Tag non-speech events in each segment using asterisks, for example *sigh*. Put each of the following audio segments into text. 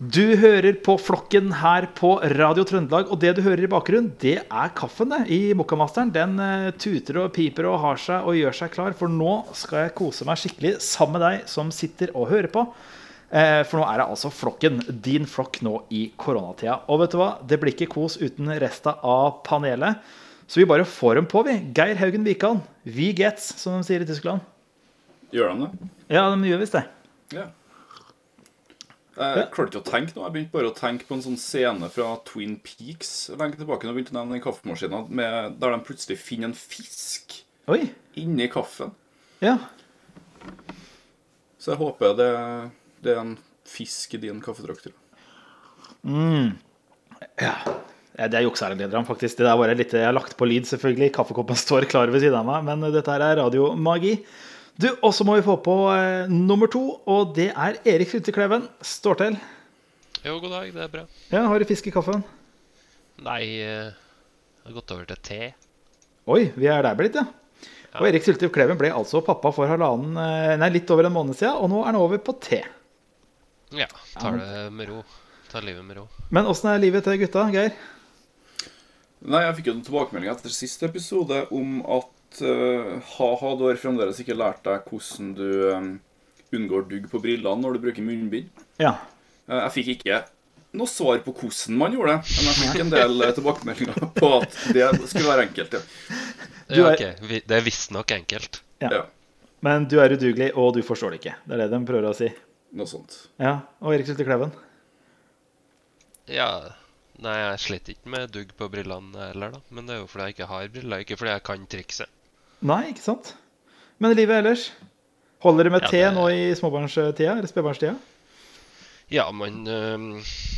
Du hører på Flokken her på Radio Trøndelag, og det du hører i bakgrunnen, det er kaffen det, i Mokkamasteren. Den eh, tuter og piper og har seg og gjør seg klar, for nå skal jeg kose meg skikkelig sammen med deg som sitter og hører på. Eh, For nå er det altså Flokken, din flokk nå i koronatida. Og vet du hva, det blir ikke kos uten resten av panelet. Så vi bare får dem på, vi. Geir Haugen Wikan, we gets, som de sier i Tyskland. Gjør de det? Ja, de gjør visst det. Ja. Jeg klarte ikke å tenke nå. Jeg begynte bare å tenke på en sånn scene fra Twin Peaks lenge tilbake. Når jeg begynte å nevne den kaffemaskinen med, der de plutselig finner en fisk Oi. inni kaffen. Ja. Så jeg håper det, det er en fisk i din kaffetrakter. Ja, Det er jukseærendlederne, faktisk. Det der var litt, jeg har lagt på lyd, selvfølgelig. Kaffekoppen står klar ved siden av meg, men dette her er radiomagi. Du, Og så må vi få på eh, nummer to, og det er Erik Frytekleven. Står til. Jo, god dag, det er bra. Ja, Har du fisk i kaffen? Nei, det jeg har gått over til te. Oi, vi er der blitt, ja. Og Erik Syltiv Kleven ble altså pappa for halvannen, eh, nei, litt over en måned siden, og nå er han over på te. Ja, tar det med ro. Tar livet med ro. Men åssen er livet til gutta, Geir? Nei, jeg fikk jo en tilbakemelding etter siste episode om at eh, ha-ha, du har fremdeles ikke lært deg hvordan du um, unngår dugg på brillene når du bruker munnbind. Ja. Uh, Jeg fikk ikke noe svar på hvordan man gjorde det, men jeg fikk en del tilbakemeldinger *laughs* på at det skulle være enkelt. Ja. Du Ja, er- ok, vi- Det er visstnok enkelt. ja. Ja, Men du er udugelig, og du forstår det ikke. Det er det de prøver å si. noe sånt. Ja, Og Erik Syltev Kleven? Ja, Nei, jeg sliter ikke med dugg på brillene heller, da. Men det er jo fordi jeg ikke har briller, ikke fordi jeg kan trikset. Nei, ikke sant? Men livet ellers? Holder det med Ja, te det- nå i småbarnstida? Eller spedbarnstida? Ja, man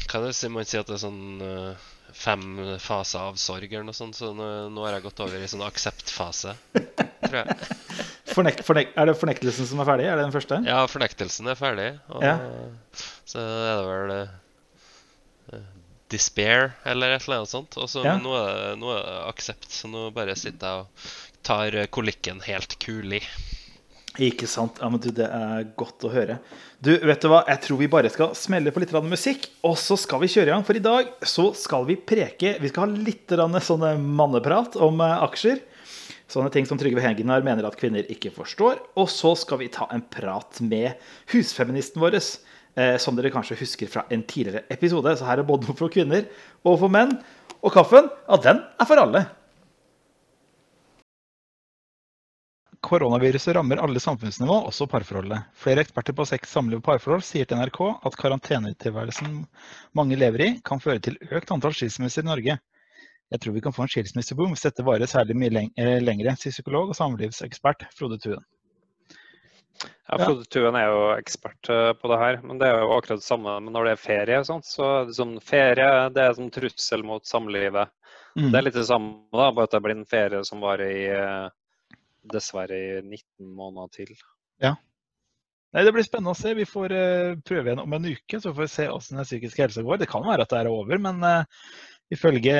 Kan jeg si, man si at det er sånn øh, fem faser av sorg eller noe sånt, så nå, nå har jeg gått over i sånn akseptfase, tror jeg. *laughs* Fornek, fornek, er det fornektelsen som er ferdig? Er det den første? Ja, fornektelsen er ferdig, og Ja. så er det vel øh, despair eller et eller annet sånt. Og så Ja. nå, er det, nå er det aksept, så nå bare sitter jeg og tar øh, kolikken helt kulig. Ikke sant? Ja, men du, Det er godt å høre. Du, vet du hva? Jeg tror vi bare skal smelle på litt musikk, og så skal vi kjøre i gang. For i dag så skal vi preke Vi skal ha litt sånne manneprat om eh, aksjer. Sånne ting som Trygve Hegnar mener at kvinner ikke forstår. Og så skal vi ta en prat med husfeministen vår, eh, som dere kanskje husker fra en tidligere episode. Så her er både for kvinner og for menn. Og kaffen, ja, den er for alle. Koronaviruset rammer alle samfunnsnivå, også parforholdet. Flere eksperter på sex, samliv og parforhold sier til NRK at karantenetilværelsen mange lever i, kan føre til økt antall skilsmisser i Norge. Jeg tror vi kan få en skilsmisseboom hvis dette varer særlig mye leng eh, lengre, sier psykolog og samlivsekspert Frode Tuen. Ja, Frode Tuen er jo ekspert eh, på det her, men det er jo akkurat det samme men når det er ferie. sånt, så er det sånn Ferie det er som trussel mot samlivet. Mm. Det er litt det samme, da, bare at det blir en ferie som varer i eh, dessverre i 19 måneder til. Nei, Det blir spennende å se. Vi får uh, prøve igjen om en uke, så får vi se hvordan den psykiske helsa går. Det kan være at det er over, men uh, ifølge,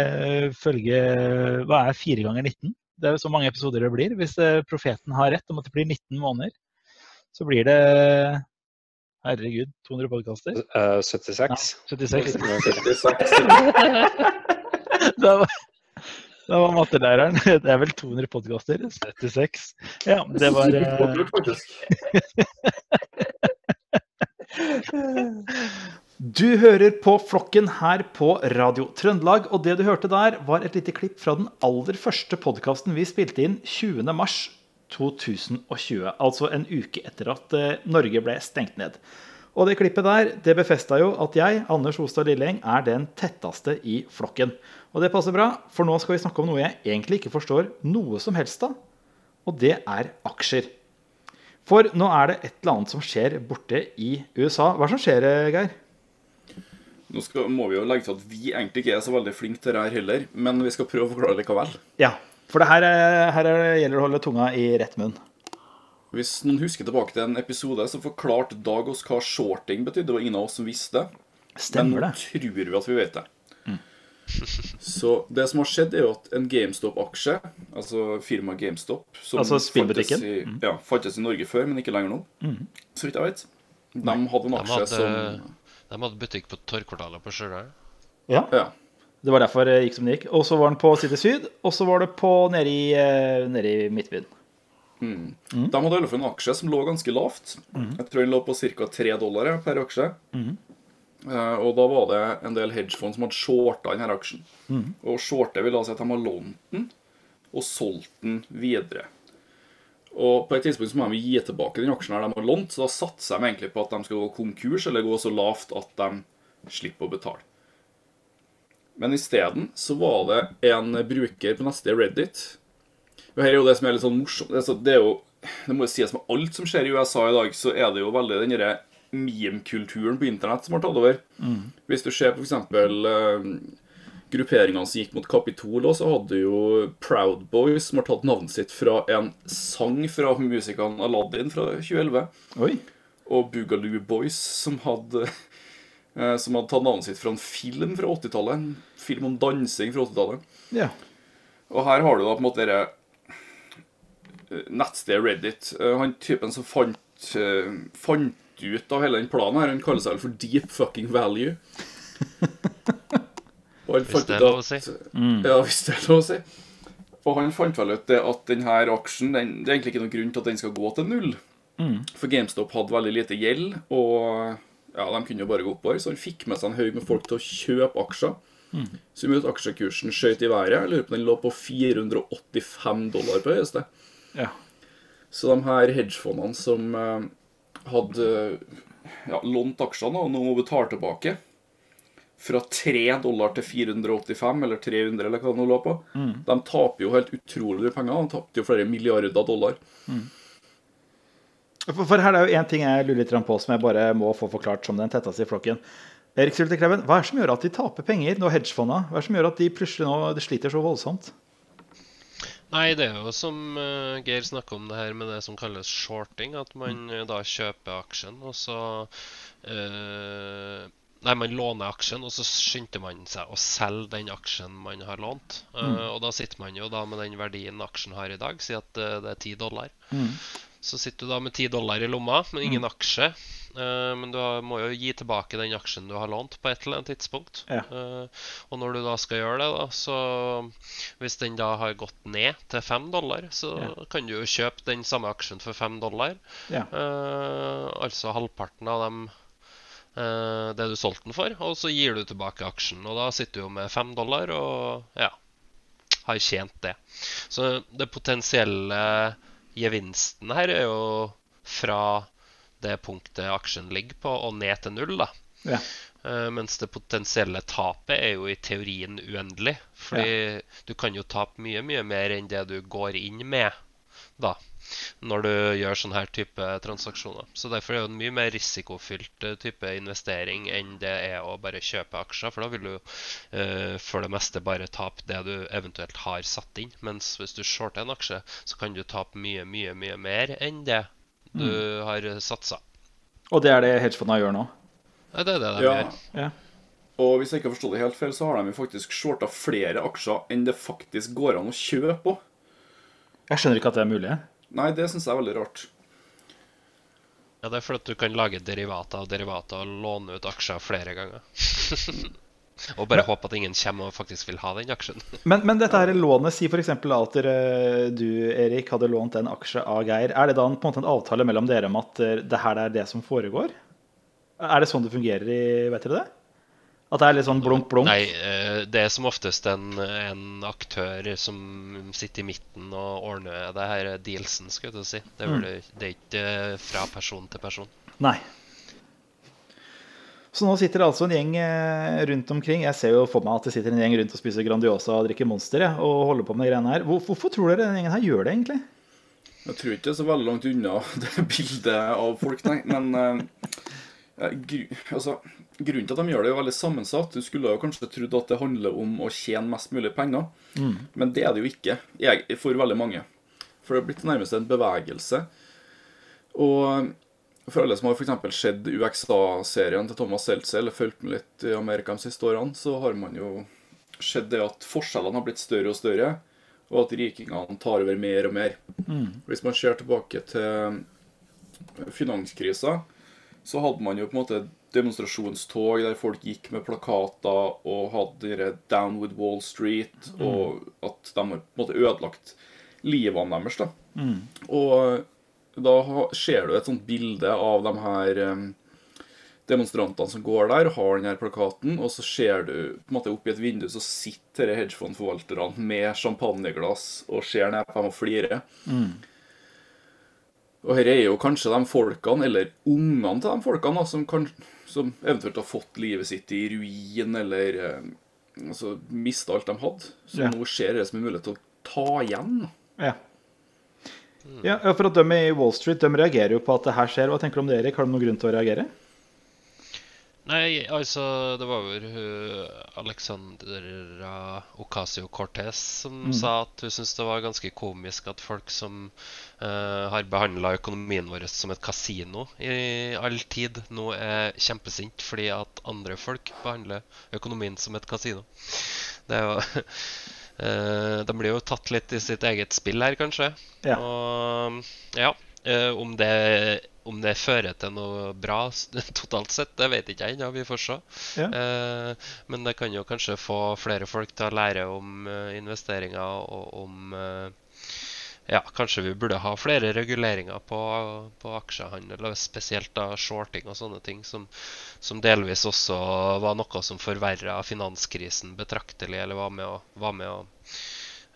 følge, Hva er fire ganger 19? Det er jo så mange episoder det blir. Hvis eh, profeten har rett om at det blir 19 måneder, så blir det Herregud, 200 podkaster? Eh, 76. 76. 76. Da var, da var mattelæreren *laughs* Det er vel 200 podkaster? 76. Ja, det var eh. *laughs* Du hører på Flokken her på Radio Trøndelag, og det du hørte der, var et lite klipp fra den aller første podkasten vi spilte inn 20. mars 2020. Altså en uke etter at eh, Norge ble stengt ned. Og det klippet der det befesta jo at jeg, Anders Ostad Lilleng, er den tetteste i flokken. Og det passer bra, for nå skal vi snakke om noe jeg egentlig ikke forstår noe som helst av. Og det er aksjer. For nå er det et eller annet som skjer borte i USA. Hva er det som skjer, Geir? Nå skal, må vi jo legge til at vi egentlig ikke er så veldig flinke til det her heller, men vi skal prøve å forklare det likevel. Ja, for det her, er, her er, gjelder det å holde tunga i rett munn. Hvis noen husker tilbake til en episode, så forklarte Dag oss hva shorting betydde. Det var ingen av oss som visste det. Stemmer Men nå tror vi at vi vet det. *laughs* Så det som har skjedd, er jo at en GameStop-aksje, altså firmaet GameStop som Altså spillbutikken? Fantes i, ja, fantes i Norge før, men ikke lenger nå, så vidt jeg vet. De hadde en De aksje hadde, som de hadde butikk på Torgkvartalet på Stjørdal. Ja, Ja. det var derfor det gikk som det gikk. Og så var den på City Syd, og så var det på nede i, eh, nede i Midtbyen. De hadde i alle fall en aksje som lå ganske lavt. Jeg tror den lå på ca. 3 dollar per aksje. Eh, og da var det en del hedgefond som hadde shorta denne aksjen. Og shorte vil da si at de har lånt den og solgt den videre. Og på et tidspunkt så må de gi tilbake den aksjen her de har lånt, så da satser de egentlig på at de skal gå konkurs eller gå så lavt at de slipper å betale. Men isteden så var det en bruker på neste Reddit og her er jo det som er litt sånn morsomt. Det er så- det er jo Det må jo sies med alt som skjer i USA i dag, så er det jo veldig den derre meme-kulturen på internett som har tatt over. Hvis du ser på f.eks. Uh, grupperingene som gikk mot Kapitol, så hadde jo Proud Boys, som har tatt navnet sitt fra en sang fra musikeren Aladdin fra 2011, Oi. og Boogaloo Boys, som hadde eh, som hadde tatt navnet sitt fra en film fra 80-tallet. En film om dansing fra 80-tallet. Ja. Og her har du da på en måte dere eh, nettstedet Reddit. Eh, Han typen som fant, eh, fant ut av hele den planen her, han kaller seg vel for Deep Fucking Value. Og han Hvis fant det er lov å at- si. Ja, hvis det er lov å si. Og han fant vel ut det at denne aksjen den, Det er egentlig ikke noen grunn til at den skal gå til null. For GameStop hadde veldig lite gjeld, og ja, de kunne jo bare gå oppover. Så han fikk med seg en haug med folk til å kjøpe aksjer. Som gjorde at aksjekursen skjøt i været. Jeg lurer på om den lå på 485 dollar på høyeste. Ja. Så de her hedgefondene som eh, hadde ja, lånt aksjene og nå må betale tilbake fra 3 dollar til 485 eller 300 eller hva det nå lå på, de taper jo helt utrolig mye penger. De tapte jo flere milliarder dollar. For, for her er jo én ting jeg lurer litt på, som jeg bare må få forklart som den tetteste i flokken. Erik Sylte Kleven, hva er det som gjør at de taper penger nå, hedgefondene? Hva er det som gjør at de plutselig nå de sliter så voldsomt? Nei, det er jo som uh, Geir snakker om det her med det som kalles shorting. At man eh, da kjøper aksjen, og så uh, Nei, man låner aksjen, og så skynder man seg å selge den aksjen man har lånt. Mm. Og da sitter man jo da med den verdien aksjen har i dag, si at det er 10 dollar. Så sitter du da med 10 dollar i lomma, men ingen aksje. Uh, men du har, må jo gi tilbake den aksjen du har lånt på et eller annet tidspunkt. Ja. Uh, og når du da skal gjøre det, da, så hvis den da har gått ned til 5 dollar, så Ja. kan du jo kjøpe den samme aksjen for 5 dollar. Ja. Uh, altså halvparten av dem det du solgte den for, og så gir du tilbake aksjen. Og da sitter du jo med 5 dollar og ja, har tjent det. Så det potensielle gevinsten her er jo fra det punktet aksjen ligger på, og ned til null, da. Ja. Eh, mens det potensielle tapet er jo i teorien uendelig. Fordi du kan jo tape mye, mye mer enn det du går inn med da, når du gjør sånne her type transaksjoner. Så derfor er det en mye mer risikofylt eh, type investering enn det er å bare kjøpe aksjer. For da vil du eh, for det meste bare tape det du eventuelt har satt inn. Mens hvis du shorter en aksje, så kan du tape mye, mye, mye mer enn det du har satsa. Og det er det hedgefondene gjør nå? Ja, det er det de Ja. gjør. Ja. Og hvis jeg ikke har forstått det helt feil, så har de jo faktisk shorta flere aksjer enn det faktisk går an å kjøpe på. Jeg skjønner ikke at det er mulig. Nei, det syns jeg er veldig rart. Ja, Det er fordi du kan lage derivater av derivater og låne ut aksjer flere ganger. *laughs* og bare håpe at ingen kommer og faktisk vil ha den aksjen. *laughs* Men, men dette her lånet, si f.eks. at du, Erik, hadde lånt en aksje av Geir. Er det da en, på en måte en avtale mellom dere om at eh, det her er det som foregår? Er det sånn det fungerer i Vet dere det? At det er litt sånn blunk, blunk? Nei, eh, det er som oftest en, en aktør som sitter i midten og ordner det her dealsen, skal jeg si. Det er, vel, det er ikke eh, fra person til person. Nei. Så nå sitter det altså en gjeng eh, rundt omkring. Jeg ser jo for meg at det sitter en gjeng rundt og spiser Grandiosa og drikker Monster og holder på med de greiene her. Hvorfor tror dere den gjengen her gjør det, egentlig? Jeg tror ikke det er så veldig langt unna *laughs* det bildet av folk, nei. Men gru, altså, grunnen til at de gjør det, er jo veldig sammensatt. Du skulle jo kanskje trodd at det handler om å tjene mest mulig penger. Men det er det jo ikke jeg, for veldig mange. For det er blitt nærmest en bevegelse. Og for alle som har eksempel sett UXA-serien til Thomas Seltzer, eller fulgt med litt i Amerika de siste årene, så har man jo sett det at forskjellene har blitt større og større, og at rikingene tar over mer og mer. Hvis man ser tilbake til finanskrisa, så hadde man jo på en måte demonstrasjonstog der folk gikk med plakater og hadde Down with Wall Street, og at de har på en måte ødelagt livene deres. da. Og da ser du et sånt bilde av de her em, demonstrantene som går der, har den her plakaten, og så ser du på en måte oppi et vindu, så sitter hedgefondforvalterne med champagneglass og ser ned på dem og flirer. Og her er jo kanskje de folkene, eller ungene til de folkene, da, som, kan, som eventuelt har fått livet sitt i ruin, eller eh, altså, mista alt de hadde. Så Ja. nå ser det som en mulighet til å ta igjen. Ja. ja. For at de i Wall Street de reagerer jo på at det her skjer. Hva tenker du om det, Erik? Har du noen grunn til å reagere? Nei, altså Det var vel hun Alexandra Ocasio-Cortez som sa at hun syntes det var ganske komisk at folk som uh, har behandla økonomien vår som et kasino i all tid, nå er kjempesint fordi at andre folk behandler økonomien som et kasino. Det er jo Uh, *laughs* De blir jo tatt litt i sitt eget spill her, kanskje. Ja. Og ja, uh, om det om det fører til noe bra *laughs* totalt sett, det vet ikke jeg ennå. Vi får se. Ja. Eh, men det kan jo kanskje få flere folk til å lære om eh, investeringer og om eh, Ja, kanskje vi burde ha flere reguleringer på, på aksjehandel, og spesielt da shorting og sånne ting, som, som delvis også var noe som forverra finanskrisen betraktelig, eller var med å, var med å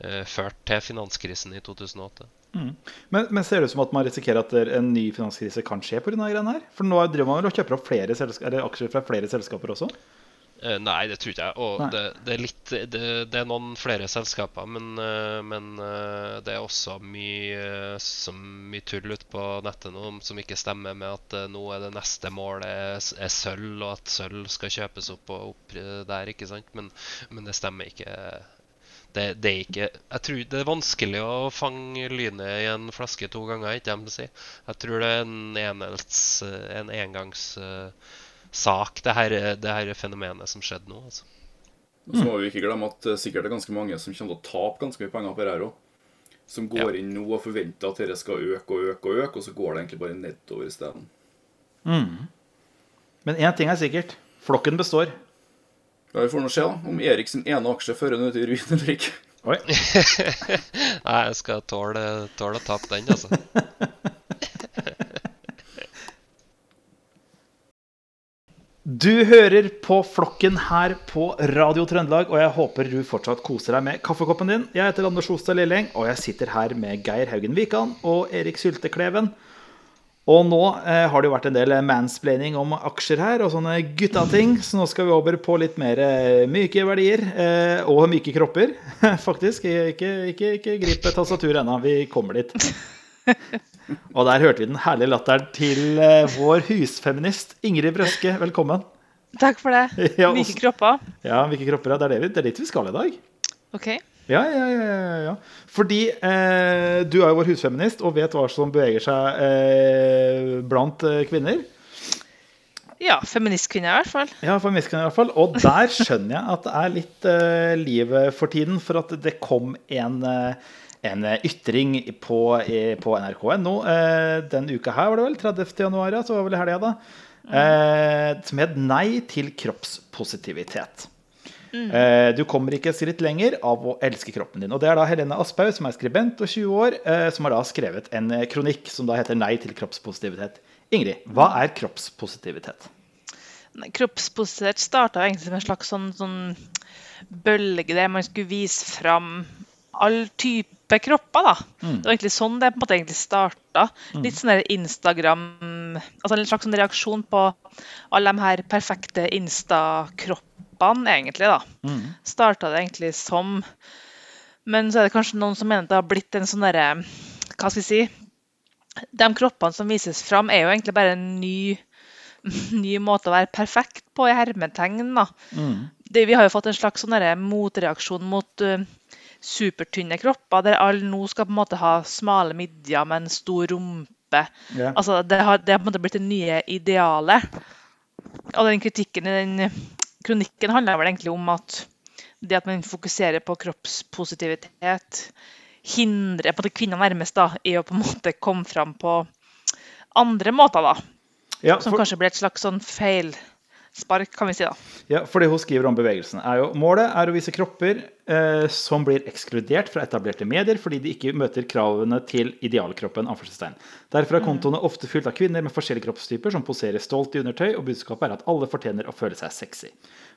eh, førte til finanskrisen i 2008. Men, men ser det ut som at man risikerer at en ny finanskrise kan skje pga. her? For nå driver man vel og kjøper opp flere aksjer fra flere selskaper også? Eh, nei, det tror ikke jeg. Og det, det er litt det, det er noen flere selskaper, men, eh, men eh, det er også mye, eh, mye tull ute på nettet nå som ikke stemmer med at nå er det neste målet er, er sølv, og at sølv skal kjøpes opp og opp der, ikke sant? Men, men det stemmer ikke. Det, det er ikke Jeg tror det er vanskelig å fange lynet i en flaske to ganger, ikke jeg si. Jeg tror det er en enels, en engangssak, det her, det her fenomenet som skjedde nå. altså. Og så må vi ikke glemme at det sikkert er ganske mange som kommer til å tape ganske mye penger på det her òg. Som går Ja. inn nå og forventer at dette skal øke og øke og øke, og så går det egentlig bare nedover isteden. Men én ting er sikkert. Flokken består. Ja, vi får nå se da, om Erik sin ene aksje fører han ut i ruin eller ikke. Oi. *laughs* Nei, jeg skal tåle, tåle å tape den, altså. *laughs* Du hører på Flokken her på Radio Trøndelag, og jeg håper du fortsatt koser deg med kaffekoppen din. Jeg heter Anders Ostad Lilleng, og jeg sitter her med Geir Haugen Wikan og Erik Syltekleven. Og nå eh, har det jo vært en del mansplaining om aksjer her, og sånne guttating, så nå skal vi over på litt mer eh, myke verdier. Eh, og myke kropper, *laughs* faktisk. Ikke, ikke, ikke grip tastaturet ennå, vi kommer dit. Og der hørte vi den herlige latteren til eh, vår husfeminist Ingrid Brøske. Velkommen. Takk for det. *laughs* Ja, Myke kropper. Ja, myke kropper ja? Det er det vi- det er dit vi skal i dag. OK. Ja, ja, ja. ja. Fordi eh, du er jo vår husfeminist og vet hva som beveger seg eh, blant eh, kvinner. Ja, feministkvinne i hvert fall. Ja, feministkvinner i hvert fall. Og der skjønner jeg at det er litt eh, liv for tiden. For at det kom en, eh, en ytring på, på NRK.no eh, den uka her, var det vel? 30. januar, ja, så var det vel i helga, da. Eh, som het 'Nei til kroppspositivitet'. Eh, Du kommer ikke skritt lenger av å elske kroppen din. Og Det er da Helene Asphaug, som er skribent og 20 år, eh, som har da skrevet en eh, kronikk som da heter 'Nei til kroppspositivitet'. Ingrid, hva er kroppspositivitet? Kroppspositivitet starta egentlig som en slags sånn, sånn bølge der man skulle vise fram all type kropper. da. Det var egentlig sånn det på en måte egentlig starta. Litt sånn Instagram altså En slags sånn reaksjon på alle de her perfekte Insta-kroppene, egentlig. da. Starta det egentlig som. Men så er det kanskje noen som mener at det har blitt en sånn derre Hva skal vi si? De kroppene som vises fram, er jo egentlig bare en ny *laughs* ny måte å være perfekt på, i hermetegn. da. Det, vi har jo fått en slags sånn motreaksjon mot uh, supertynne kropper, der alle nå skal på en måte ha smale midjer med en stor rumpe. Yeah. Altså, det har, det har på en måte blitt det nye idealet. Og den kritikken i den kronikken handler vel egentlig om at det at man fokuserer på kroppspositivitet, hindrer på kvinner nærmest da, i å på en måte komme fram på andre måter. da. Ja, Som kanskje blir et slags sånn feilspark, kan vi si da. ja, for det hun skriver om bevegelsen, er jo målet er å vise kropper eh, som blir ekskludert fra etablerte medier fordi de ikke møter kravene til idealkroppen. anførselstegn. Derfor er kontoene ofte fylt av kvinner med forskjellige kroppstyper som poserer stolt i undertøy, og budskapet er at alle fortjener å føle seg sexy.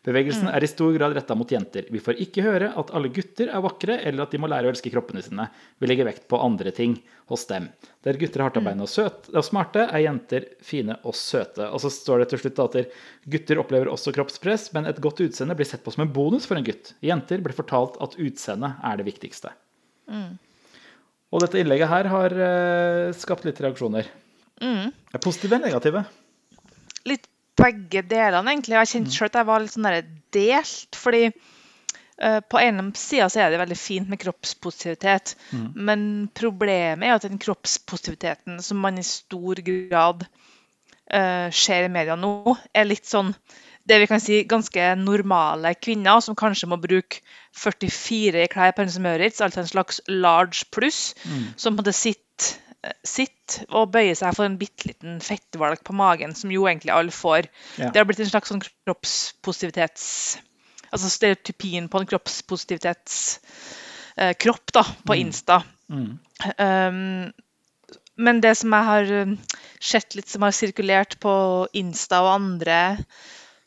Bevegelsen er i stor grad retta mot jenter. Vi får ikke høre at alle gutter er vakre, eller at de må lære å elske kroppene sine. Vi legger vekt på andre ting hos dem. Der gutter er hardtarbeidende og, søte- og smarte, er jenter fine og søte. Og så står det til slutt at gutter opplever også kroppspress, men et godt utseende blir sett på som en bonus for en gutt. Jenter blir fortalt at utseendet er det viktigste. Og dette innlegget her har eh, skapt litt reaksjoner. Er positive eller negative? litt begge delene, egentlig. Jeg kjente selv at jeg var litt sånn delt. Fordi eh, på ene sida så er det veldig fint med kroppspositivitet. Men problemet er at den kroppspositiviteten som man i stor grad uh, ser i media nå, er litt sånn det vi kan si ganske normale kvinner som kanskje må bruke 44 i klær på Hennes Møritz, altså en slags large pluss, som på en måte sitter sitter og bøyer seg for en bitte liten fettvalg på magen, som jo egentlig alle får. Ja. Det har blitt en slags sånn kroppspositivitets... Altså stereotypien på en kroppspositivitetskropp kropp da, på Insta. Um, men det som jeg har um, sett litt som har sirkulert på Insta og andre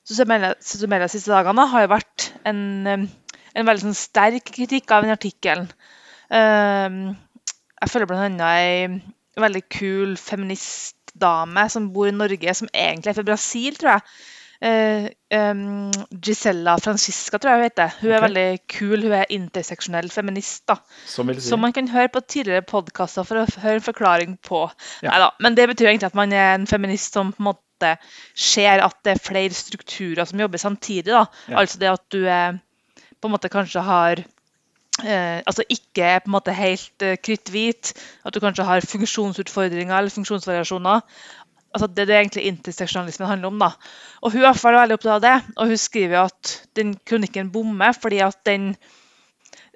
sosiale siste dagene, har jo vært en, um, en veldig sånn sterk kritikk av den artikkelen. Um, jeg følger bl.a. ei veldig kul feministdame som bor i Norge, som egentlig er fra Brasil, tror jeg. Uh, um, Gisella Francisca, tror jeg hun heter. Hun er veldig kul. Hun er interseksjonell feminist. da. Som si. Som man kan høre på tidligere podkaster for å høre en forklaring på. Ja. Neida, Men det betyr egentlig at man er en feminist som på en måte ser at det er flere strukturer som jobber samtidig. da. Ja. Altså det at du er, på en måte kanskje har eh, altså ikke er på en måte helt eh, kritthvit. At du kanskje har funksjonsutfordringer eller funksjonsvariasjoner. Altså Det er det egentlig interseksjonalismen handler om. da. Og Hun er i hvert fall veldig opptatt av det, og hun skriver at den kronikken bommer fordi at den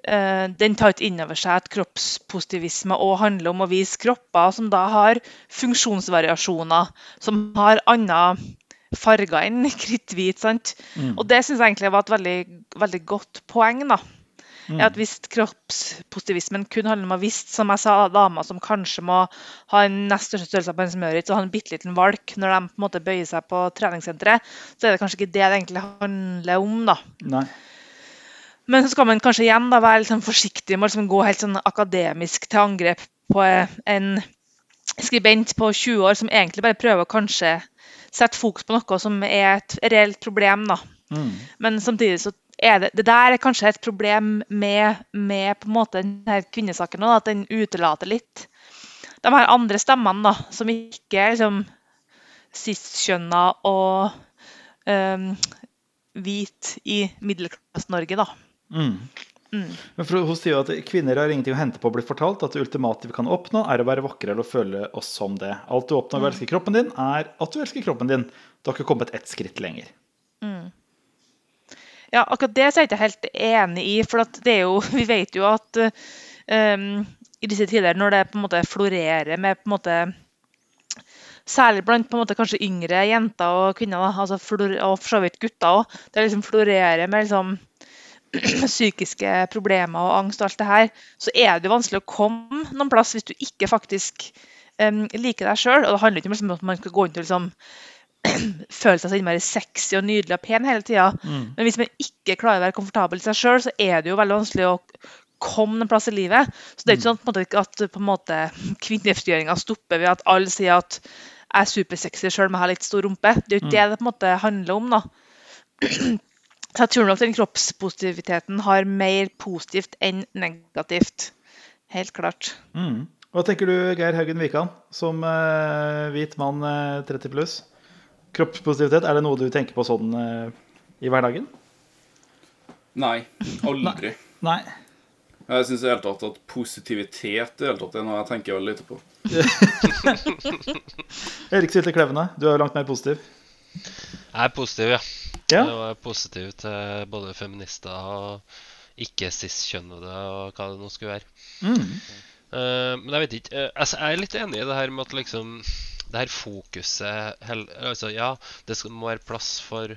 eh, den tar ikke inn over seg at kroppspositivisme òg handler om å vise kropper som da har funksjonsvariasjoner, som har andre farger enn kritthvit. sant? Og det syns jeg egentlig var et veldig, veldig godt poeng. da. Er at Hvis kroppspositivismen kun handler om å vise som jeg sa, damer som kanskje må ha en nest største størrelse på en smørit og ha en bitte liten valk når de på en måte bøyer seg på treningssenteret, så er det kanskje ikke det det egentlig handler om. da. Nei. Men så skal man kanskje igjen da være litt sånn forsiktig med å liksom gå helt sånn akademisk til angrep på en skribent på 20 år som egentlig bare prøver å kanskje sette fokus på noe som er et reelt problem. da. Mm. Men samtidig så det, det der er kanskje et problem med, med på en måte denne kvinnesaken at den utelater litt de her andre stemmene, da, som ikke er liksom cis-kjønna og um, hvit i Middelklasse-Norge, da. Mm. Men for, hun sier jo at kvinner har ingenting å hente på å bli fortalt at det ultimate vi kan oppnå, er å være vakre eller å føle oss som det. Alt du oppnår ved å elske kroppen din, er at du elsker kroppen din. Du har ikke kommet ett skritt lenger. Ja, akkurat det er jeg ikke helt enig i. For jo, *laughs* vi vet jo at um, i disse tider, når det på en måte florerer med på en måte Særlig blant på en måte kanskje yngre jenter og kvinner, da, altså flor, og for så vidt gutter òg. Det liksom florerer med liksom *clears throat* psykiske problemer og angst og alt det her, så er det vanskelig å komme noen plass hvis du ikke faktisk um, liker deg sjøl. Og det handler ikke om at man skal gå rundt og liksom *clears throat* føle seg så innmari sexy og nydelig og pen hele tida. Men hvis man ikke klarer å være komfortabel i seg sjøl, så er det jo veldig vanskelig å komme en plass i livet. Så det er ikke sånn på en måte, at på en måte, *laughs* kvinnefrigjøringa stopper ved at alle sier at jeg er supersexy sjøl men jeg har litt stor rumpe. Det er jo ikke det det på en måte handler om. da. *clears throat* Så jeg tror nok den kroppspositiviteten har mer positivt enn negativt. Helt klart. Mm. Hva tenker du, Geir Haugen Wikan, som eh, hvit mann eh, 30 pluss? Kroppspositivitet, er det noe du tenker på sånn eh, i hverdagen? Nei, aldri. Nei. Jeg syns i det hele tatt at positivitet i det hele tatt er noe jeg tenker veldig lite på. *laughs* Erik Sylte Klevne, du er jo langt mer positiv. Jeg er positiv, ja. Ja. Jeg er positiv til både feminister og ikke-cis-kjønnede og hva det nå skulle være. Mm. Uh, men jeg vet ikke Uh, altså, Jeg er litt enig i det her med at liksom det her fokuset altså, Ja, det må være plass for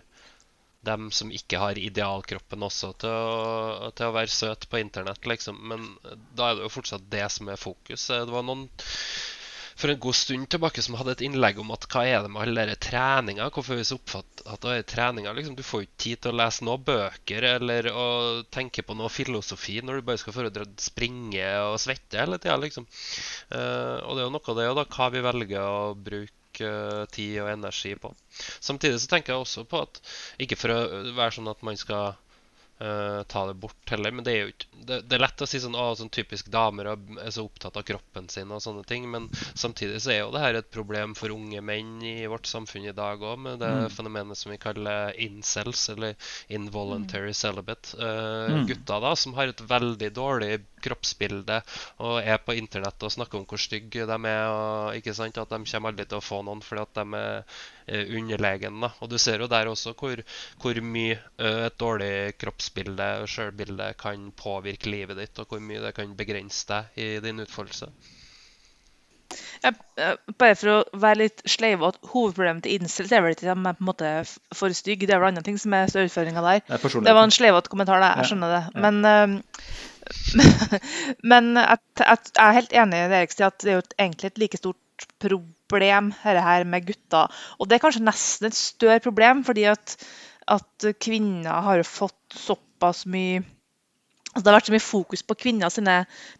dem som ikke har idealkroppen også, til å, til å være søt på internett, liksom. Men da er det jo fortsatt det som er fokus. Eh, Det var noen for en god stund tilbake som hadde et innlegg om at hva er det med alle dere treninga? Hvorfor er vi så det er treninger? Liksom, du får jo ikke tid til å lese noen bøker eller å tenke på noe filosofi når du bare skal foredra springe og svette hele tida, liksom. Uh, og det er jo noe av det, og da hva vi velger å bruke eh, tid og energi på. Samtidig så tenker jeg også på at ikke for å være sånn at man skal eh, ta det bort heller, men det er jo ikke det, det er lett å si sånn å, sånn typisk damer er så opptatt av kroppen sin og sånne ting, men samtidig så er jo det her et problem for unge menn i vårt samfunn i dag òg, med det fenomenet som vi kaller incels, eller involuntary celibate. Uh, Mm. Gutter da, som har et veldig dårlig kroppsbilde og er på internett og snakker om hvor stygge de er, og ikke sant, at de kommer aldri til å få noen fordi at de er eh, underlegen. Og du ser jo der også hvor, hvor mye eh, et dårlig kroppsbilde og sjølbilde kan påvirke livet ditt, og hvor mye det kan begrense deg i din utfoldelse. Ja, eh, bare for å være litt sleivete, hovedproblemet til incels er vel ikke at de er på en måte for stygge, det er vel andre ting som er utfordringa der. Det Det var en sleivete kommentar, der, Jeg skjønner det. ja. Men, eh, *laughs* men jeg, at jeg er helt enig i Erik at det er jo egentlig et like stort problem dette her med gutter. Og det er kanskje nesten et større problem, fordi at, at kvinner har fått såpass mye Altså, det har vært så mye fokus på kvinner sine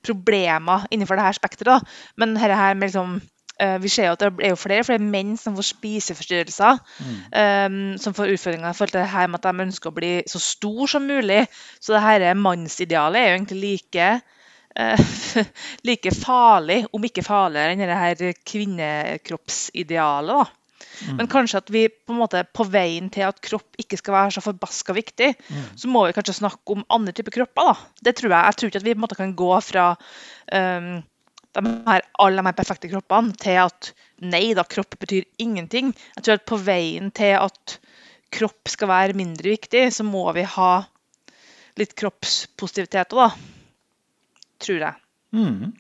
problemer innenfor dette her spekteret. Men dette her med liksom eh, vi ser jo at det er jo flere flere menn som får spiseforstyrrelser. eh, som får utfordringer i forhold til det her med at de ønsker å bli så stor som mulig. Så det her mannsidealet er jo egentlig like uh, *laughs* like farlig, om ikke farligere, enn det her kvinnekroppsidealet. da. Men kanskje at vi på en måte på veien til at kropp ikke skal være så forbaska viktig, så må vi kanskje snakke om andre typer kropper. da. Det tror Jeg Jeg tror ikke at vi på en måte kan gå fra um, de her, alle de her perfekte kroppene til at nei da, kropp betyr ingenting. Jeg tror at på veien til at kropp skal være mindre viktig, så må vi ha litt kroppspositivitet òg, da. Tror jeg. Mm.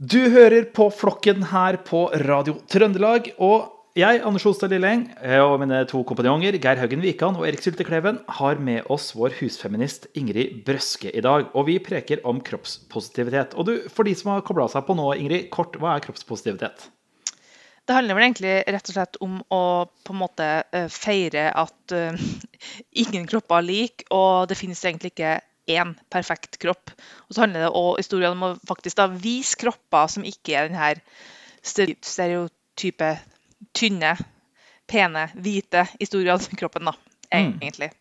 Du hører på Flokken her på Radio Trøndelag. Og jeg, Anders Holstad Lilleng, og mine to kompanjonger, Geir Haugen Wikan og Erik Syltekleven, har med oss vår husfeminist Ingrid Brøske i dag. Og vi preker om kroppspositivitet. Og du, for de som har kobla seg på nå, Ingrid, kort, hva er kroppspositivitet? Det handler vel egentlig rett og slett om å på en måte eh, feire at eh, *laughs* ingen kropper er like, og det finnes egentlig ikke én perfekt kropp. Og så handler det også i stor grad om å faktisk da vise kropper som ikke er den her stereotype tynne, pene, hvite i stor grad *laughs* kroppen, da, egentlig.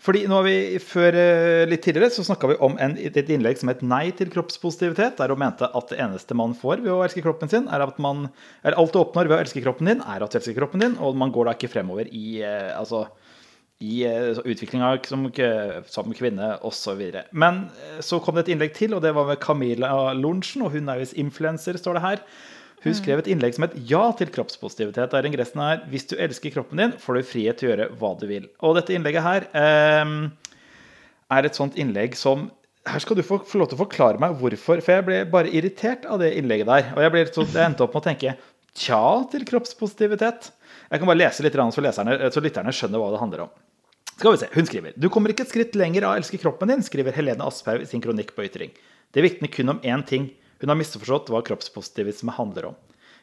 Fordi nå har vi før eh, litt tidligere så snakka vi om en, et innlegg som het 'Nei til kroppspositivitet', der hun mente at det eneste man får ved å elske kroppen sin, er at man eller Alt du oppnår ved å elske kroppen din, er at du elsker kroppen din, og man går da ikke fremover i eh, altså i eh, utviklinga som, som kvinne osv. Men eh, så kom det et innlegg til, og det var med Camilla Lorentzen, og hun er visst influenser, står det her. Hun skrev et innlegg som het 'Ja til kroppspositivitet'. Der ingressen er 'Hvis du elsker kroppen din, får du frihet til å gjøre hva du vil'. Og dette innlegget her eh, er et sånt innlegg som her skal du få, få lov til å forklare meg hvorfor. For jeg ble bare irritert av det innlegget der. Og jeg, så jeg endte opp med å tenke tja til kroppspositivitet. Jeg kan bare lese litt så, leserne, så lytterne skjønner hva det handler om. Skal vi se, Hun skriver Du kommer ikke et skritt lenger av å elske kroppen din, skriver Helene Asphaug i sin kronikk på Ytring. Det vitner kun om én ting. Hun har misforstått hva kroppspositivisme handler om.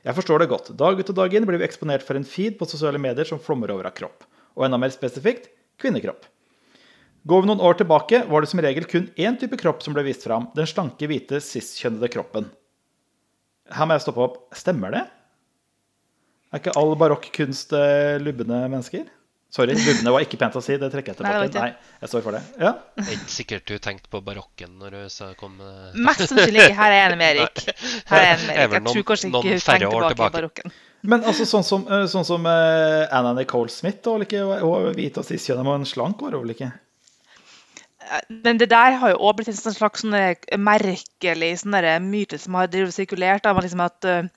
Jeg forstår det godt. Dag ut og dag inn blir vi eksponert for en feed på sosiale medier som flommer over av kropp. Og enda mer spesifikt kvinnekropp. Går vi noen år tilbake, var det som regel kun én type kropp som ble vist fram. Den slanke, hvite, cis-kjønnede kroppen. Her må jeg stoppe opp. Stemmer det? Er ikke all barokk kunst eh, lubne mennesker? Sorry, lubne var ikke pent å si. Det trekker jeg tilbake. Nei, Nei, jeg står for det. Ja. Det er ikke sikkert du tenkte på barokken når du sa kom Mest sannsynlig ikke. Her er jeg enig med Erik. Her er jeg enig med er Erik. Jeg tror kanskje ikke hun tenker år tilbake tilbake. barokken. Men altså sånn som, eh, sånn som eh, Anna Nicole Smith, og, vel ikke? Hun var hvit og cis-kjønnet, men slank var hun vel ikke? Men det der har jo også blitt en slags sånn merkelig sånn myte som har sirkulert. Da, liksom at uh,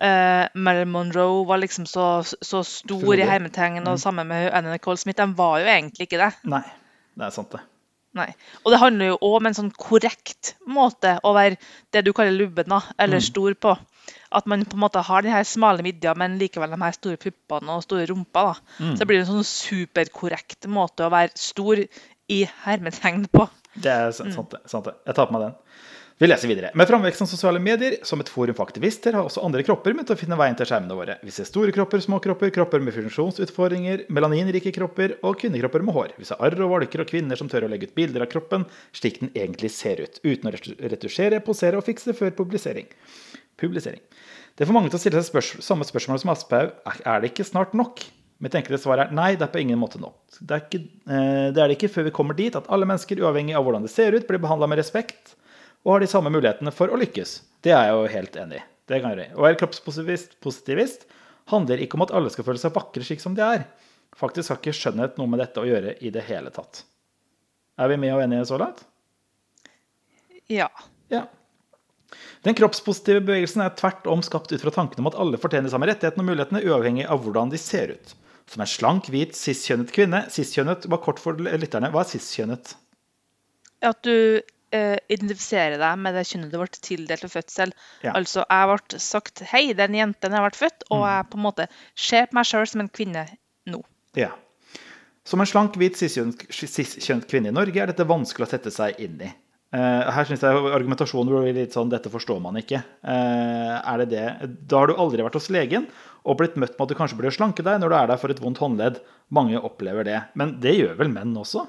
Marilyn Monroe var liksom så, så stor i Frodig. hermetegn, og sammen med Anna Nicole Smith. De var jo egentlig ikke det. Nei, det er sant, det. Nei. Og det handler jo òg om en sånn korrekt måte å være det du kaller lubben, da, eller stor på. at man på en måte har de her smale midja, men likevel de her store puppene og store rumpa. da. Mm. Så det blir en sånn superkorrekt måte å være stor i hermetegn på. Det er sant, sant, det, sant det. Jeg tar på meg den. Vi leser videre. Med framveksten av sosiale medier som et forum for aktivister har også andre kropper begynt å finne veien til skjermene våre. Vi ser store kropper, små kropper, kropper med funksjonsutfordringer, melaninrike kropper og kvinnekropper med hår. Vi ser arr og valker og kvinner som tør å legge ut bilder av kroppen slik den egentlig ser ut, uten å retusjere, posere og fikse før publisering. publisering. Det får mange til å stille seg spørs samme spørsmål som Asphaug. Er det ikke snart nok? Mitt enkle svar er nei, det er på ingen måte nok. Det er, ikke, eh, det er det ikke før vi kommer dit at alle mennesker, uavhengig av hvordan det ser ut, blir behandla med respekt og har de samme mulighetene for å lykkes. Det er jeg jo helt enig i. Det kan jeg gjøre. Å være kroppspositivist positivist handler ikke om at alle skal føle seg vakre slik som de er. Faktisk har ikke skjønnhet noe med dette å gjøre i det hele tatt. Er vi med og enige så langt? Ja. Ja. Den kroppspositive bevegelsen er tvert om skapt ut fra tanken om at alle fortjener samme rettighetene og mulighetene, uavhengig av hvordan de ser ut. Som en slank, hvit, cis-kjønnet kvinne Cis-kjønnet var kort for lytterne. Hva er cis-kjønnet? At du eh, identifiserer deg med det kjønnet du ble tildelt ved fødsel. Ja. Altså, jeg ble sagt 'hei, det er en jente når jeg ble født', og jeg på en måte ser på meg sjøl som en kvinne nå. Ja. Som en slank, hvit, cis-kjønnet kvinne i Norge er dette vanskelig å sette seg inn i. Uh, her syns jeg argumentasjonen blir litt sånn 'dette forstår man ikke'. Uh, er det det? Da har du aldri vært hos legen og blitt møtt med at du kanskje burde slanke deg når du er der for et vondt håndledd. Mange opplever det. Men det gjør vel menn også?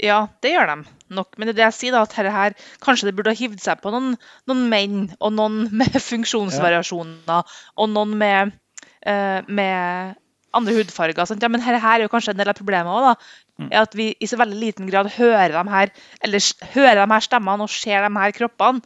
Ja, det gjør de nok. Men det er det jeg sier, da, at her, her, kanskje det burde ha hivd seg på noen, noen menn, og noen *laughs* med funksjonsvariasjoner, og noen med, eh, med andre hudfarger. Sant? Ja, men her, her er jo kanskje en del av problemet òg, da. Er at vi i så veldig liten grad hører de her, eller hører de her stemmene og ser de her kroppene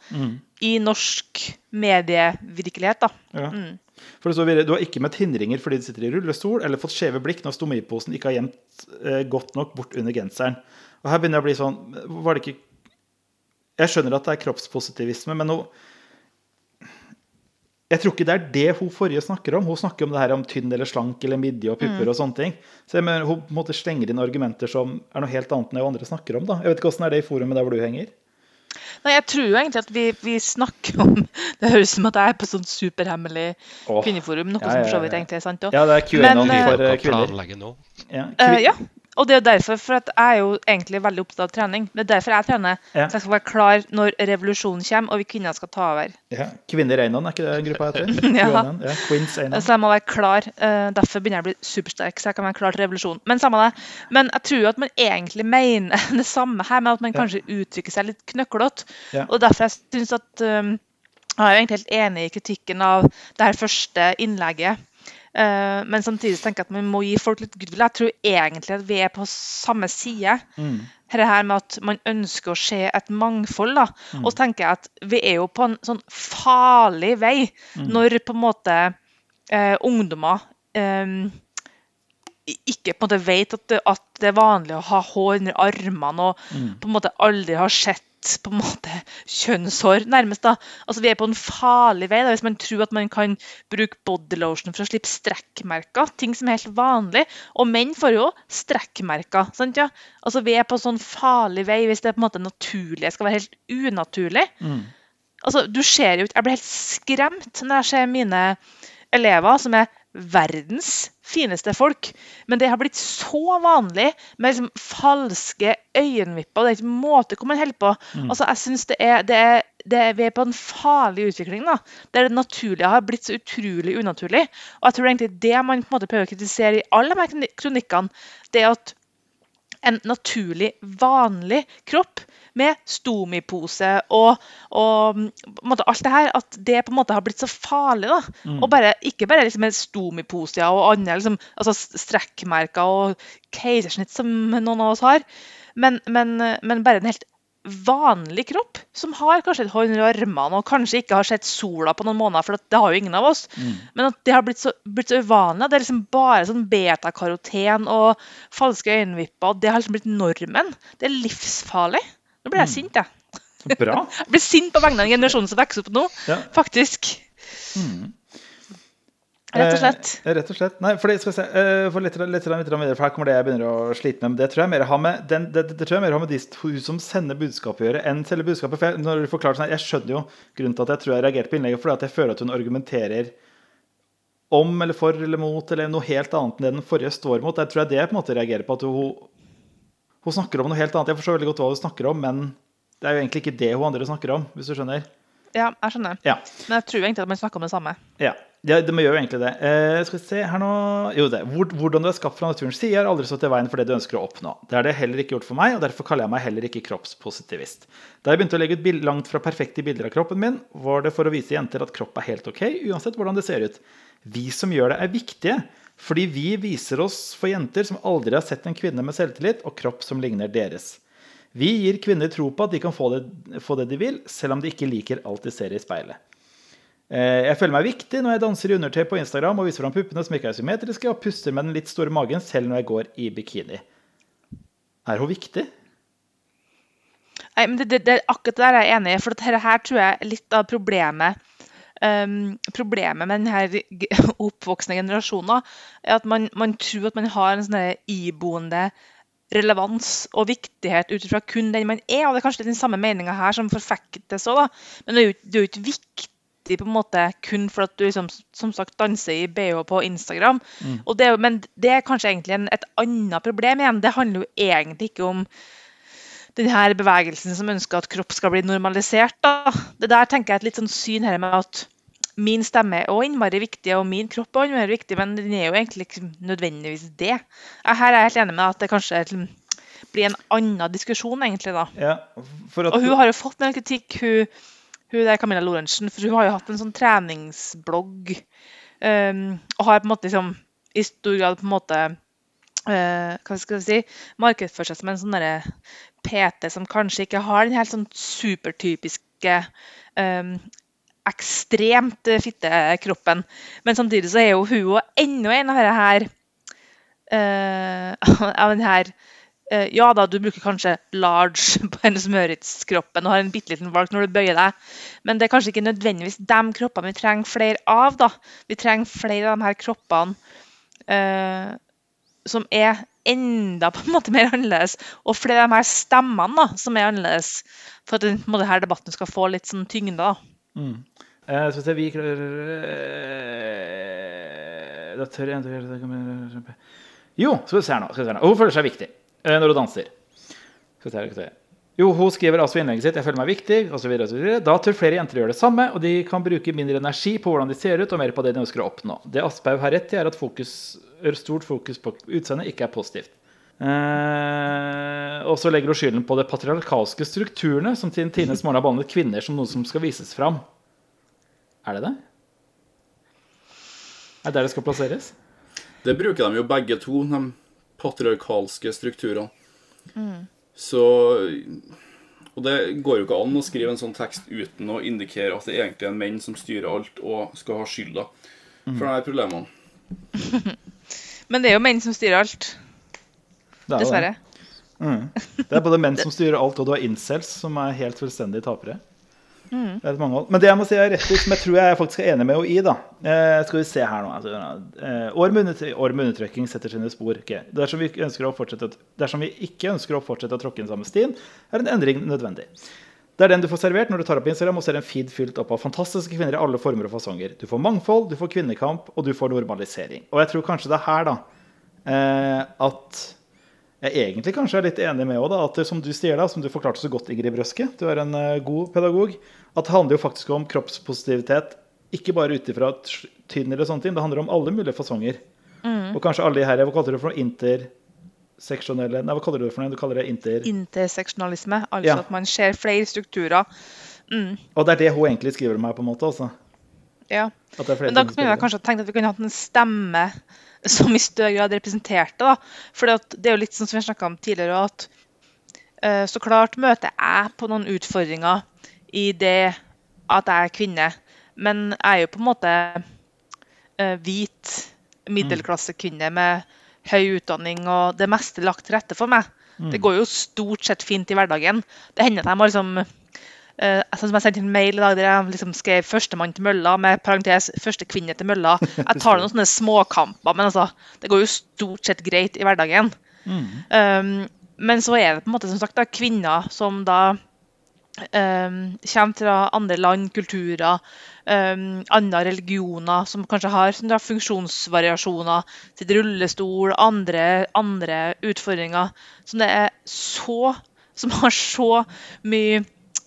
i norsk medievirkelighet. da. Ja. Mm. For det står videre, Du har ikke møtt hindringer fordi du sitter i rullestol eller fått skjeve blikk når stomiposen ikke har gjemt eh, godt nok bort under genseren. Og her begynner jeg å bli sånn var det ikke... Jeg skjønner at det er kroppspositivisme, men nå Jeg tror ikke det er det hun forrige snakker om. Hun snakker om det her om tynn eller slank eller midje og pupper og sånne ting. Så jeg mener, hun på en måte slenger inn argumenter som er noe helt annet enn det andre snakker om. da. Jeg vet ikke Åssen er det i forumet der hvor du henger? Nei, jeg tror jo egentlig at vi, vi snakker om Det høres ut som at jeg er på sånn superhemmelig kvinneforum, noe Ja, som ja, for så vidt egentlig er sant òg. Ja, det er QAnon Q&A eh, for eh, kvinner. Ja, kvin uh, ja, og det er jo derfor, for at jeg er jo egentlig veldig opptatt av trening. Det er derfor jeg trener. Ja. Så jeg skal være klar når revolusjonen kommer og vi kvinner skal ta over. ja. Kvinner Einan, er ikke det gruppa heter? *laughs* Ja. Ja. Queens Einan. Så jeg må være klar. eh, derfor begynner jeg å bli supersterk, så jeg kan være klar til revolusjonen. Men samme det. Men jeg tror jo at man egentlig mener *laughs* det samme her, med at man kanskje uttrykker seg litt knøklete. Og derfor jeg syns at um, Jeg er jo egentlig helt enig i kritikken av det her første innlegget. Eh, men samtidig tenker jeg at man må gi folk litt goodwill. Jeg tror egentlig at vi er på samme side. Mm. Dette her med at man ønsker å se et mangfold. da. Mm. Og så tenker jeg at vi er jo på en sånn farlig vei Mm. når på en måte eh, ungdommer eh, ikke på en måte vet at det, at det er vanlig å ha hår under armene og Mm. på en måte aldri har sett på en måte kjønnshår, nærmest. da. Altså Vi er på en farlig vei da, hvis man tror at man kan bruke bodylotion for å slippe strekkmerker. Ting som er helt vanlig. Og menn får jo strekkmerker. sant ja? Altså Vi er på en sånn farlig vei hvis det er på en måte naturlig skal være helt unaturlig. Mm. Altså, du ser jo ikke Jeg blir helt skremt når jeg ser mine elever som er verdens fineste folk. Men det har blitt så vanlig med liksom falske øyenvipper. Det er ikke måte hvor man holder på. Altså, jeg synes det er, det er, det er, Vi er på en farlig utvikling da, der det naturlige har blitt så utrolig unaturlig. Og jeg tror egentlig det man på en måte prøver å kritisere i alle de her kronikkene, det er at en naturlig, vanlig kropp med stomipose og, og mm, måte alt det her, at det på en måte har blitt så farlig. da. Og bare, Ikke bare liksom stomiposer og andre liksom, altså strekkmerker og keisersnitt som noen av oss har, men, men, men bare en helt vanlig kropp som har kanskje et hår under armene og kanskje ikke har sett sola på noen måneder, for det har jo ingen av oss. Men at det har blitt så, blitt så uvanlig. Det er liksom bare sånn betakaroten og falske øyenvipper. og Det har liksom blitt normen. Det er livsfarlig. Nå blir jeg sint, jeg. Bra. *laughs* Jeg blir sint på vegne av den generasjonen som vokser opp nå. Ja. Faktisk. Rett og slett. Eh, rett og slett. Nei, fordi, skal vi se, eh, for litt, litt, litt videre, for her kommer det jeg begynner å slite med. Det tror jeg mer har med, den, det, det tror jeg mer har med de som sender budskapet å gjøre, enn selve budskapet. For jeg, når du forklarer sånn, jeg skjønner jo grunnen til at jeg tror jeg reagerte på innlegget, fordi at jeg føler at hun argumenterer om eller for eller mot eller noe helt annet enn det den forrige står mot. Jeg tror jeg det jeg på en måte reagerer på. at hun, hun snakker om noe helt annet. Jeg forstår veldig godt hva hun snakker om, men det er jo egentlig ikke det hun andre snakker om. hvis du skjønner. Ja, jeg skjønner. Ja. Men jeg tror egentlig at man snakker om det samme. Ja, ja det gjør jo egentlig det. Eh, skal vi se her nå Jo, det. Hvordan du er skapt fra naturens side, har aldri stått i veien for det du ønsker å oppnå. Det har det heller ikke gjort for meg, og derfor kaller jeg meg heller ikke kroppspositivist. Da jeg begynte å legge ut langt fra perfekte bilder av kroppen min, var det for å vise jenter at kropp er helt ok, uansett hvordan det ser ut. Vi som gjør det, er viktige. Fordi vi viser oss for jenter som aldri har sett en kvinne med selvtillit og kropp som ligner deres. Vi gir kvinner tro på at de kan få det, få det de vil, selv om de ikke liker alt de ser i speilet. Eh, jeg føler meg viktig når jeg danser i undertøy på Instagram og viser fram puppene som ikke er symmetriske, og puster med den litt store magen selv når jeg går i bikini. Er hun viktig? Nei, men det, det, det, akkurat der er jeg enig i. For dette her tror jeg er litt av problemet. Um, problemet med denne oppvoksende generasjonen er at man, man tror at man har en sånn iboende relevans og viktighet ut ifra kun den man er. og Det er kanskje den samme meninga her som forfektes òg, men det er jo ikke viktig på en måte kun for at du liksom, som sagt danser i BH på Instagram. Mm. Det men det er kanskje egentlig en, et annet problem igjen. Det handler jo egentlig ikke om denne bevegelsen som ønsker at kropp skal bli normalisert. Da. Det der tenker jeg er et litt sånn syn her med at min stemme er også innmari viktig, og min kropp er innmari viktig, men den er jo egentlig ikke nødvendigvis det. Her er jeg helt enig med at det kanskje blir en annen diskusjon, egentlig. da. Ja, og hun har jo fått en kritikk, hun, hun der Camilla Lorentzen, for hun har jo hatt en sånn treningsblogg. Um, og har på en måte liksom i stor grad på en måte uh, hva skal vi si, markedsført seg som en sånn PT som kanskje ikke har den helt sånn supertypiske um, ekstremt fittekroppen. Men samtidig så er jo hun og enda en av disse her uh, *laughs* av den her uh, Ja da, du bruker kanskje large *laughs* på hennes Møritz-kroppen og har en bitte liten valg når du bøyer deg, men det er kanskje ikke nødvendigvis de kroppene vi trenger flere av. da. Vi trenger flere av de her kroppene eh, som er enda *laughs* på en måte mer annerledes, og flere av de her stemmene da, som er annerledes, for at denne debatten skal få litt sånn tyngde. da. Mm. Eh, så vi klarer jeg Jo, skal vi se her nå. Skal. Hun føler seg viktig eh, når hun danser. Jo, hun skriver altså i innlegget sitt 'Jeg føler meg viktig', osv. Da tør flere jenter gjøre det samme, og de kan bruke mindre energi på hvordan de ser ut, og mer på det de ønsker å oppnå. Det Asphaug har rett i, er at fokus, stort fokus på utseendet ikke er positivt. Eh, og så legger hun skylden på de patriarkalske strukturene som til morgen har behandlet kvinner som noe som skal vises fram. Er det det? Er det der det skal plasseres? Det bruker de jo begge to, de patriarkalske strukturene. Mm. Så Og det går jo ikke an å skrive en sånn tekst uten å indikere at det egentlig er en menn som styrer alt og skal ha skylda for de her problemene. *laughs* Men det er jo menn som styrer alt. Dessverre. Det. Mm. det er både menn som styrer alt, og du har incels, som er helt fullstendig tapere. Mm. Det Men det jeg må si er rett ut, som jeg tror jeg er faktisk er enig med henne i, da eh, Skal vi se her nå altså, eh, År med undertrykking setter sine spor. Okay. Dersom, vi å fortsette, dersom, vi ikke ønsker å fortsette å tråkke inn samme stien, er en endring nødvendig. Det er den du får servert når du tar opp Instagram og ser en feed fylt opp av fantastiske kvinner i alle former og fasonger. Du får mangfold, du får kvinnekamp, og du får normalisering. Og jeg tror kanskje det er her da eh, at jeg egentlig kanskje er litt enig med òg, da, at som du sier da, som du forklarte så godt, Ingrid Brøske, du er en uh, god pedagog, at det handler jo faktisk om kroppspositivitet. Ikke bare ut ifra tynn eller sånne ting, det handler om alle mulige fasonger. Mm. Og kanskje alle de her, hva kaller du det for noe? Interseksjonelle Nei, hva kaller du det for noe? Du kaller det inter... Interseksjonalisme. Altså ja. at man ser flere strukturer. Mm. Og det er det hun egentlig skriver om her, på en måte. altså. Ja. Men da kunne jeg kanskje tenkt at vi kunne hatt en stemme som i større grad representerte. da. For det er jo litt sånn som vi snakka om tidligere, at uh, så klart møter jeg på noen utfordringer i det at jeg er kvinne. Men jeg er jo på en måte uh, hvit middelklassekvinne med høy utdanning og det meste lagt til rette for meg. Mm. Det går jo stort sett fint i hverdagen. Det hender at jeg må liksom sånn som jeg sendte en mail i dag der jeg liksom skrev 'førstemann til mølla' med parentes 'første kvinne til mølla'. *laughs* Jeg tar noen sånne småkamper, men altså, det går jo stort sett greit i hverdagen. Um, men så er det på en måte som sagt da, kvinner som da um, kommer fra andre land, kulturer, um, andre religioner, som kanskje har som da, funksjonsvariasjoner, sitter i rullestol, andre, andre utfordringer. Som det er så Som har så mye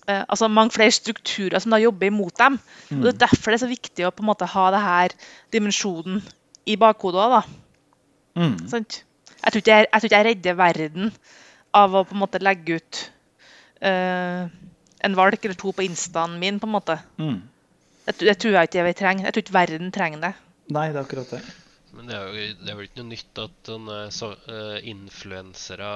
altså mange flere strukturer som da jobber imot dem. Og Det er derfor det er så viktig å på en måte ha det her dimensjonen i bakhodet òg, da. Mm. Sant? Jeg tror, ikke jeg, jeg tror ikke jeg redder verden av å på en måte legge ut uh, en valk eller to på instaen min, på en måte. Mm. Det, det tror jeg ikke vi trenger. Jeg tror ikke verden trenger det. Nei, det er akkurat det. Men det er, jo, det er vel ikke noe nytt at uh, eh, influensere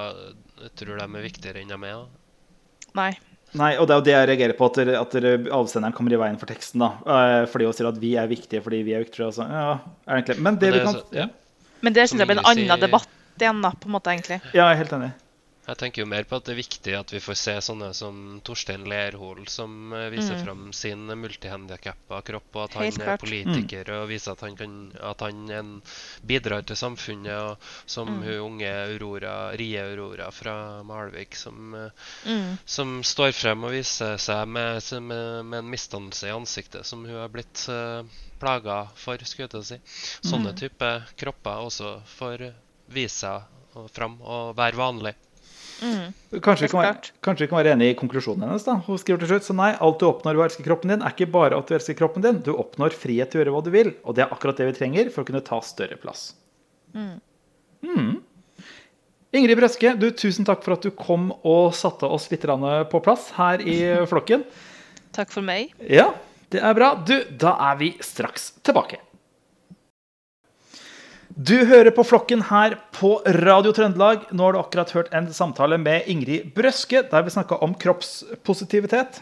tror de er viktigere enn de er. da. Nei. Nei, og det er jo det jeg reagerer på, at, dere- at dere- avsenderen kommer i veien for teksten. da. Eh, fordi hun sier at vi er viktige fordi vi er viktige. Altså. Ja, er det egentlig. Men det det vi er kan så- ja. Men det Som jeg blir en annen debatt igjen, da, på en måte, egentlig. ja, jeg er helt enig. Jeg tenker jo mer på at det er viktig at vi får se sånne som Torstein Lerhol, som eh, viser Mm. fram sin multihandikappa kropp, og at han er politiker politiker og viser at han, kan, at han en, bidrar til samfunnet. Og som Mm. hun unge Aurora, Rie Aurora fra Malvik, som, eh, Mm. som står frem og viser seg med, med, med en misdannelse i ansiktet som hun har blitt uh, plaga for, skulle jeg til å si. Sånne Mm. type kropper også får vise seg fram og være vanlig. Mm. Kanskje vi, kan kanskje vi kan være enig i konklusjonen hennes. da. Hun skriver til slutt så nei, alt du oppnår ved å elske kroppen din, er ikke bare at du elsker kroppen din. Du oppnår frihet til å gjøre hva du vil, og det er akkurat det vi trenger for å kunne ta større plass. Mm. Mm. Ingrid Brøske, du, tusen takk for at du kom og satte oss litt på plass her i flokken. Takk for meg. Ja, det er bra. Du, da er vi straks tilbake. Du hører på Flokken her på Radio Trøndelag. Nå har du akkurat hørt en samtale med Ingrid Brøske, der vi snakka om kroppspositivitet.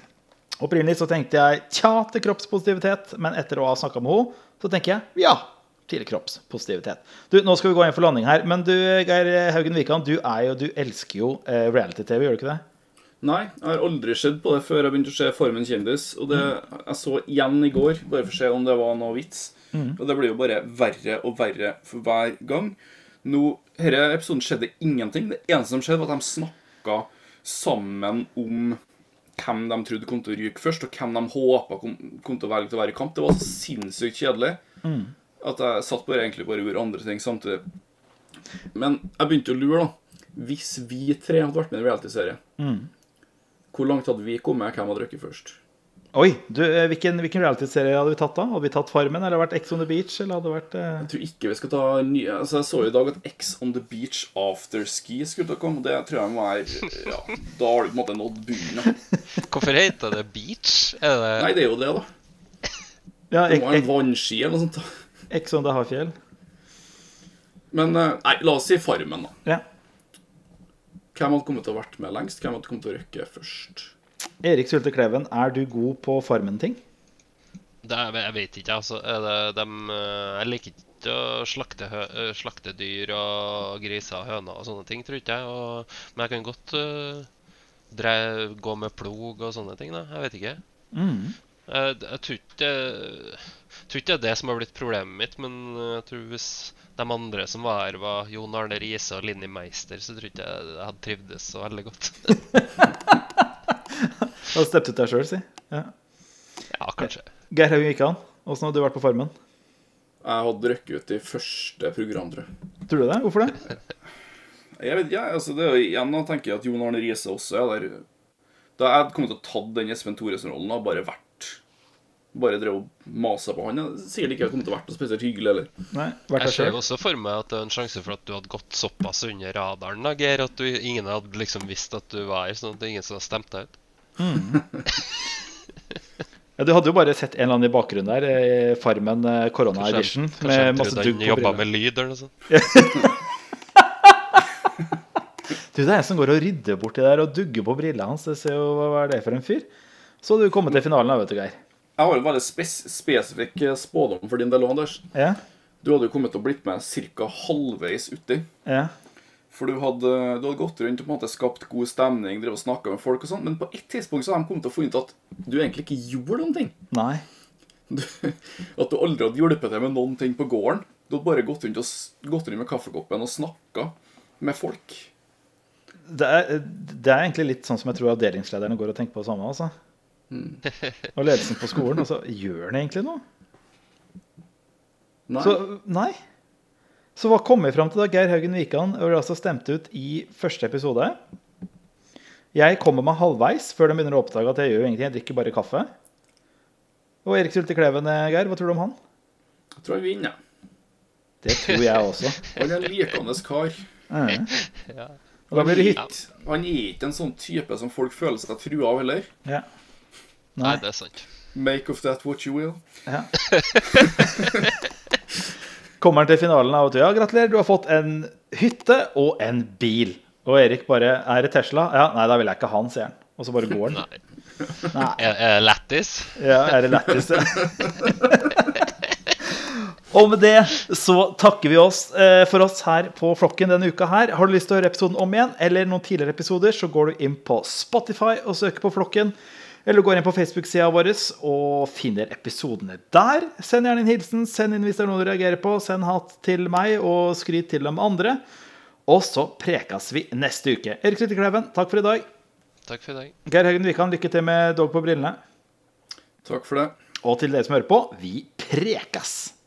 Opprinnelig så tenkte jeg tja til kroppspositivitet, men etter å ha snakka med henne, så tenker jeg ja til kroppspositivitet. Du, Nå skal vi gå inn for landing her, men du Geir Haugen Wikan, du, er jo, du elsker jo eh, reality-TV, gjør du ikke det? Nei, jeg har aldri sett på det før jeg begynte å se Formen kjendis. Og det jeg så igjen i går, bare for å se om det var noe vits. Og det blir jo bare verre og verre for hver gang. Nå, Denne episoden skjedde ingenting. Det eneste som skjedde, var at de snakka sammen om hvem de trodde kom til å ryke først, og hvem de håpa kom, kom til å velge til å være i kamp. Det var så sinnssykt kjedelig at jeg satt bare egentlig bare og gjorde andre ting samtidig. Men jeg begynte å lure, da. Hvis vi tre hadde vært med i en realityserie, mm. hvor langt hadde vi kommet? Hvem hadde røkket først? Oi, du, eh, hvilken, hvilken reality-serie hadde vi tatt da? Hadde vi tatt Farmen, eller hadde det vært Ex on the Beach? eller hadde det vært... Eh... Jeg tror ikke vi skal ta nye Altså, jeg så i dag at X on the Beach Afterski skulle til å komme. Det tror jeg må være Ja, da har du på en måte nådd bunnen. *laughs* Hvorfor heter det beach? Er det Nei, det er jo det, da. Ja, Det Ex- må være en vannski eller noe sånt. da. Ex on the Hafjell. Men eh, nei, la oss si Farmen, da. Ja. Hvem hadde kommet til å vært med lengst? Hvem hadde kommet til å røkke først? Erik Sulte Kleven, er du god på Farmen-ting? Jeg vet ikke, altså. Det dem eh, Jeg liker ikke å slakte, eh, slakte dyr og griser og høner og sånne ting, tror ikke jeg. Og, men jeg kan godt uh, drev, gå med plog og sånne ting, da. Jeg vet ikke. Mm. Jeg, jeg tror ikke jeg tror ikke det er det som har blitt problemet mitt, men jeg tror hvis de andre som var her, var Jon Arne Riise og Linni Meister, så tror ikke jeg jeg hadde trivdes så veldig godt. *laughs* *laughs* Har steppet ut deg sjøl, si. Ja. Ja, kanskje. Geir Haugen Wikan, åssen har du vært på Farmen? Jeg hadde røkket ut i første program, tror jeg. Tror du det? Hvorfor det? *laughs* Jeg vet ikke, altså det er jo igjen å tenke at Jon Arne Riise også er der. Da jeg kommet til å tatt den Espen Thoresen-rollen og bare vært Bare drev og masa på han. Sikkert ikke kommet til å vært noe spesielt hyggelig heller. Nei, Jeg ser også for meg at det er en sjanse for at du hadde gått såpass under radaren, da, Geir, at du, ingen hadde liksom visst at du var her, sånn at det er ingen som hadde stemt deg ut. *laughs* Ja, du hadde jo bare sett en eller annen i bakgrunnen der. eh, Farmen eh, Corona Edition. kanskje Med jeg masse dugg på jobba brillene. med lyd eller noe sånt. *laughs* Du, det er en som går og rydder borti der og dugger på brillene hans. Det ser jo, Hva er det for en fyr? Så hadde du kommet til finalen, da, vet du, Geir. Jeg har en veldig spes spesifikk eh, spådom for din del, Anders. Ja? Du hadde jo kommet til å blitt med ca. halvveis uti. Ja? For du hadde, du hadde gått rundt og på en måte skapt god stemning, drev og snakka med folk og sånn, men på et tidspunkt så har de kommet til å funnet at du egentlig ikke gjorde noen ting. Nei. Du, at du aldri hadde hjulpet til med noen ting på gården. Du hadde bare gått rundt, og, gått rundt med kaffekoppen og snakka med folk. Det er, det er egentlig litt sånn som jeg tror avdelingslederne går og tenker på det samme. altså. Og ledelsen på skolen. altså, Gjør den egentlig noe? Nei. Så, nei. Så hva kom vi fram til da? Geir Haugen Wikan var altså stemt ut i første episode. Jeg kommer meg halvveis før de begynner å oppdage at jeg gjør ingenting. Jeg drikker bare kaffe. Og Erik Sylte Kleven, eh, Geir, hva tror du om han? Jeg tror han vinner. Det tror jeg også. *laughs* Han er en likende kar. Mhm. *laughs* Ja. Og da blir det hytt. Ikke- Han er ikke en sånn type som folk føler seg trua av heller. Ja. Nei, Nei. det er sant. Make of that what you will. Ja. *laughs* Kommer han til finalen av og til. Ja, gratulerer, du har fått en hytte og en bil. Og Erik bare Er det Tesla? Ja, nei, da vil jeg ikke ha den, sier han. Og så bare går han. *laughs* Nei. Nei. Er, er lættis? Ja, er det letteste. *laughs* Og med det så takker vi oss eh, for oss her på Flokken denne uka her. Har du lyst til å høre episoden om igjen, eller noen tidligere episoder, så går du inn på Spotify og søker på Flokken. Eller går inn på Facebook-sida vår og finner episodene der. Send gjerne en hilsen. Send inn hvis det er noe du reagerer på. Send hat til meg, og skryt til de andre. Og så prekas vi neste uke. Erik Lyttekleven, takk for i dag. Takk for i dag. Geir Haugen Wikan, lykke til med Dog på brillene. Takk for det. Og til dere som hører på, vi prekas!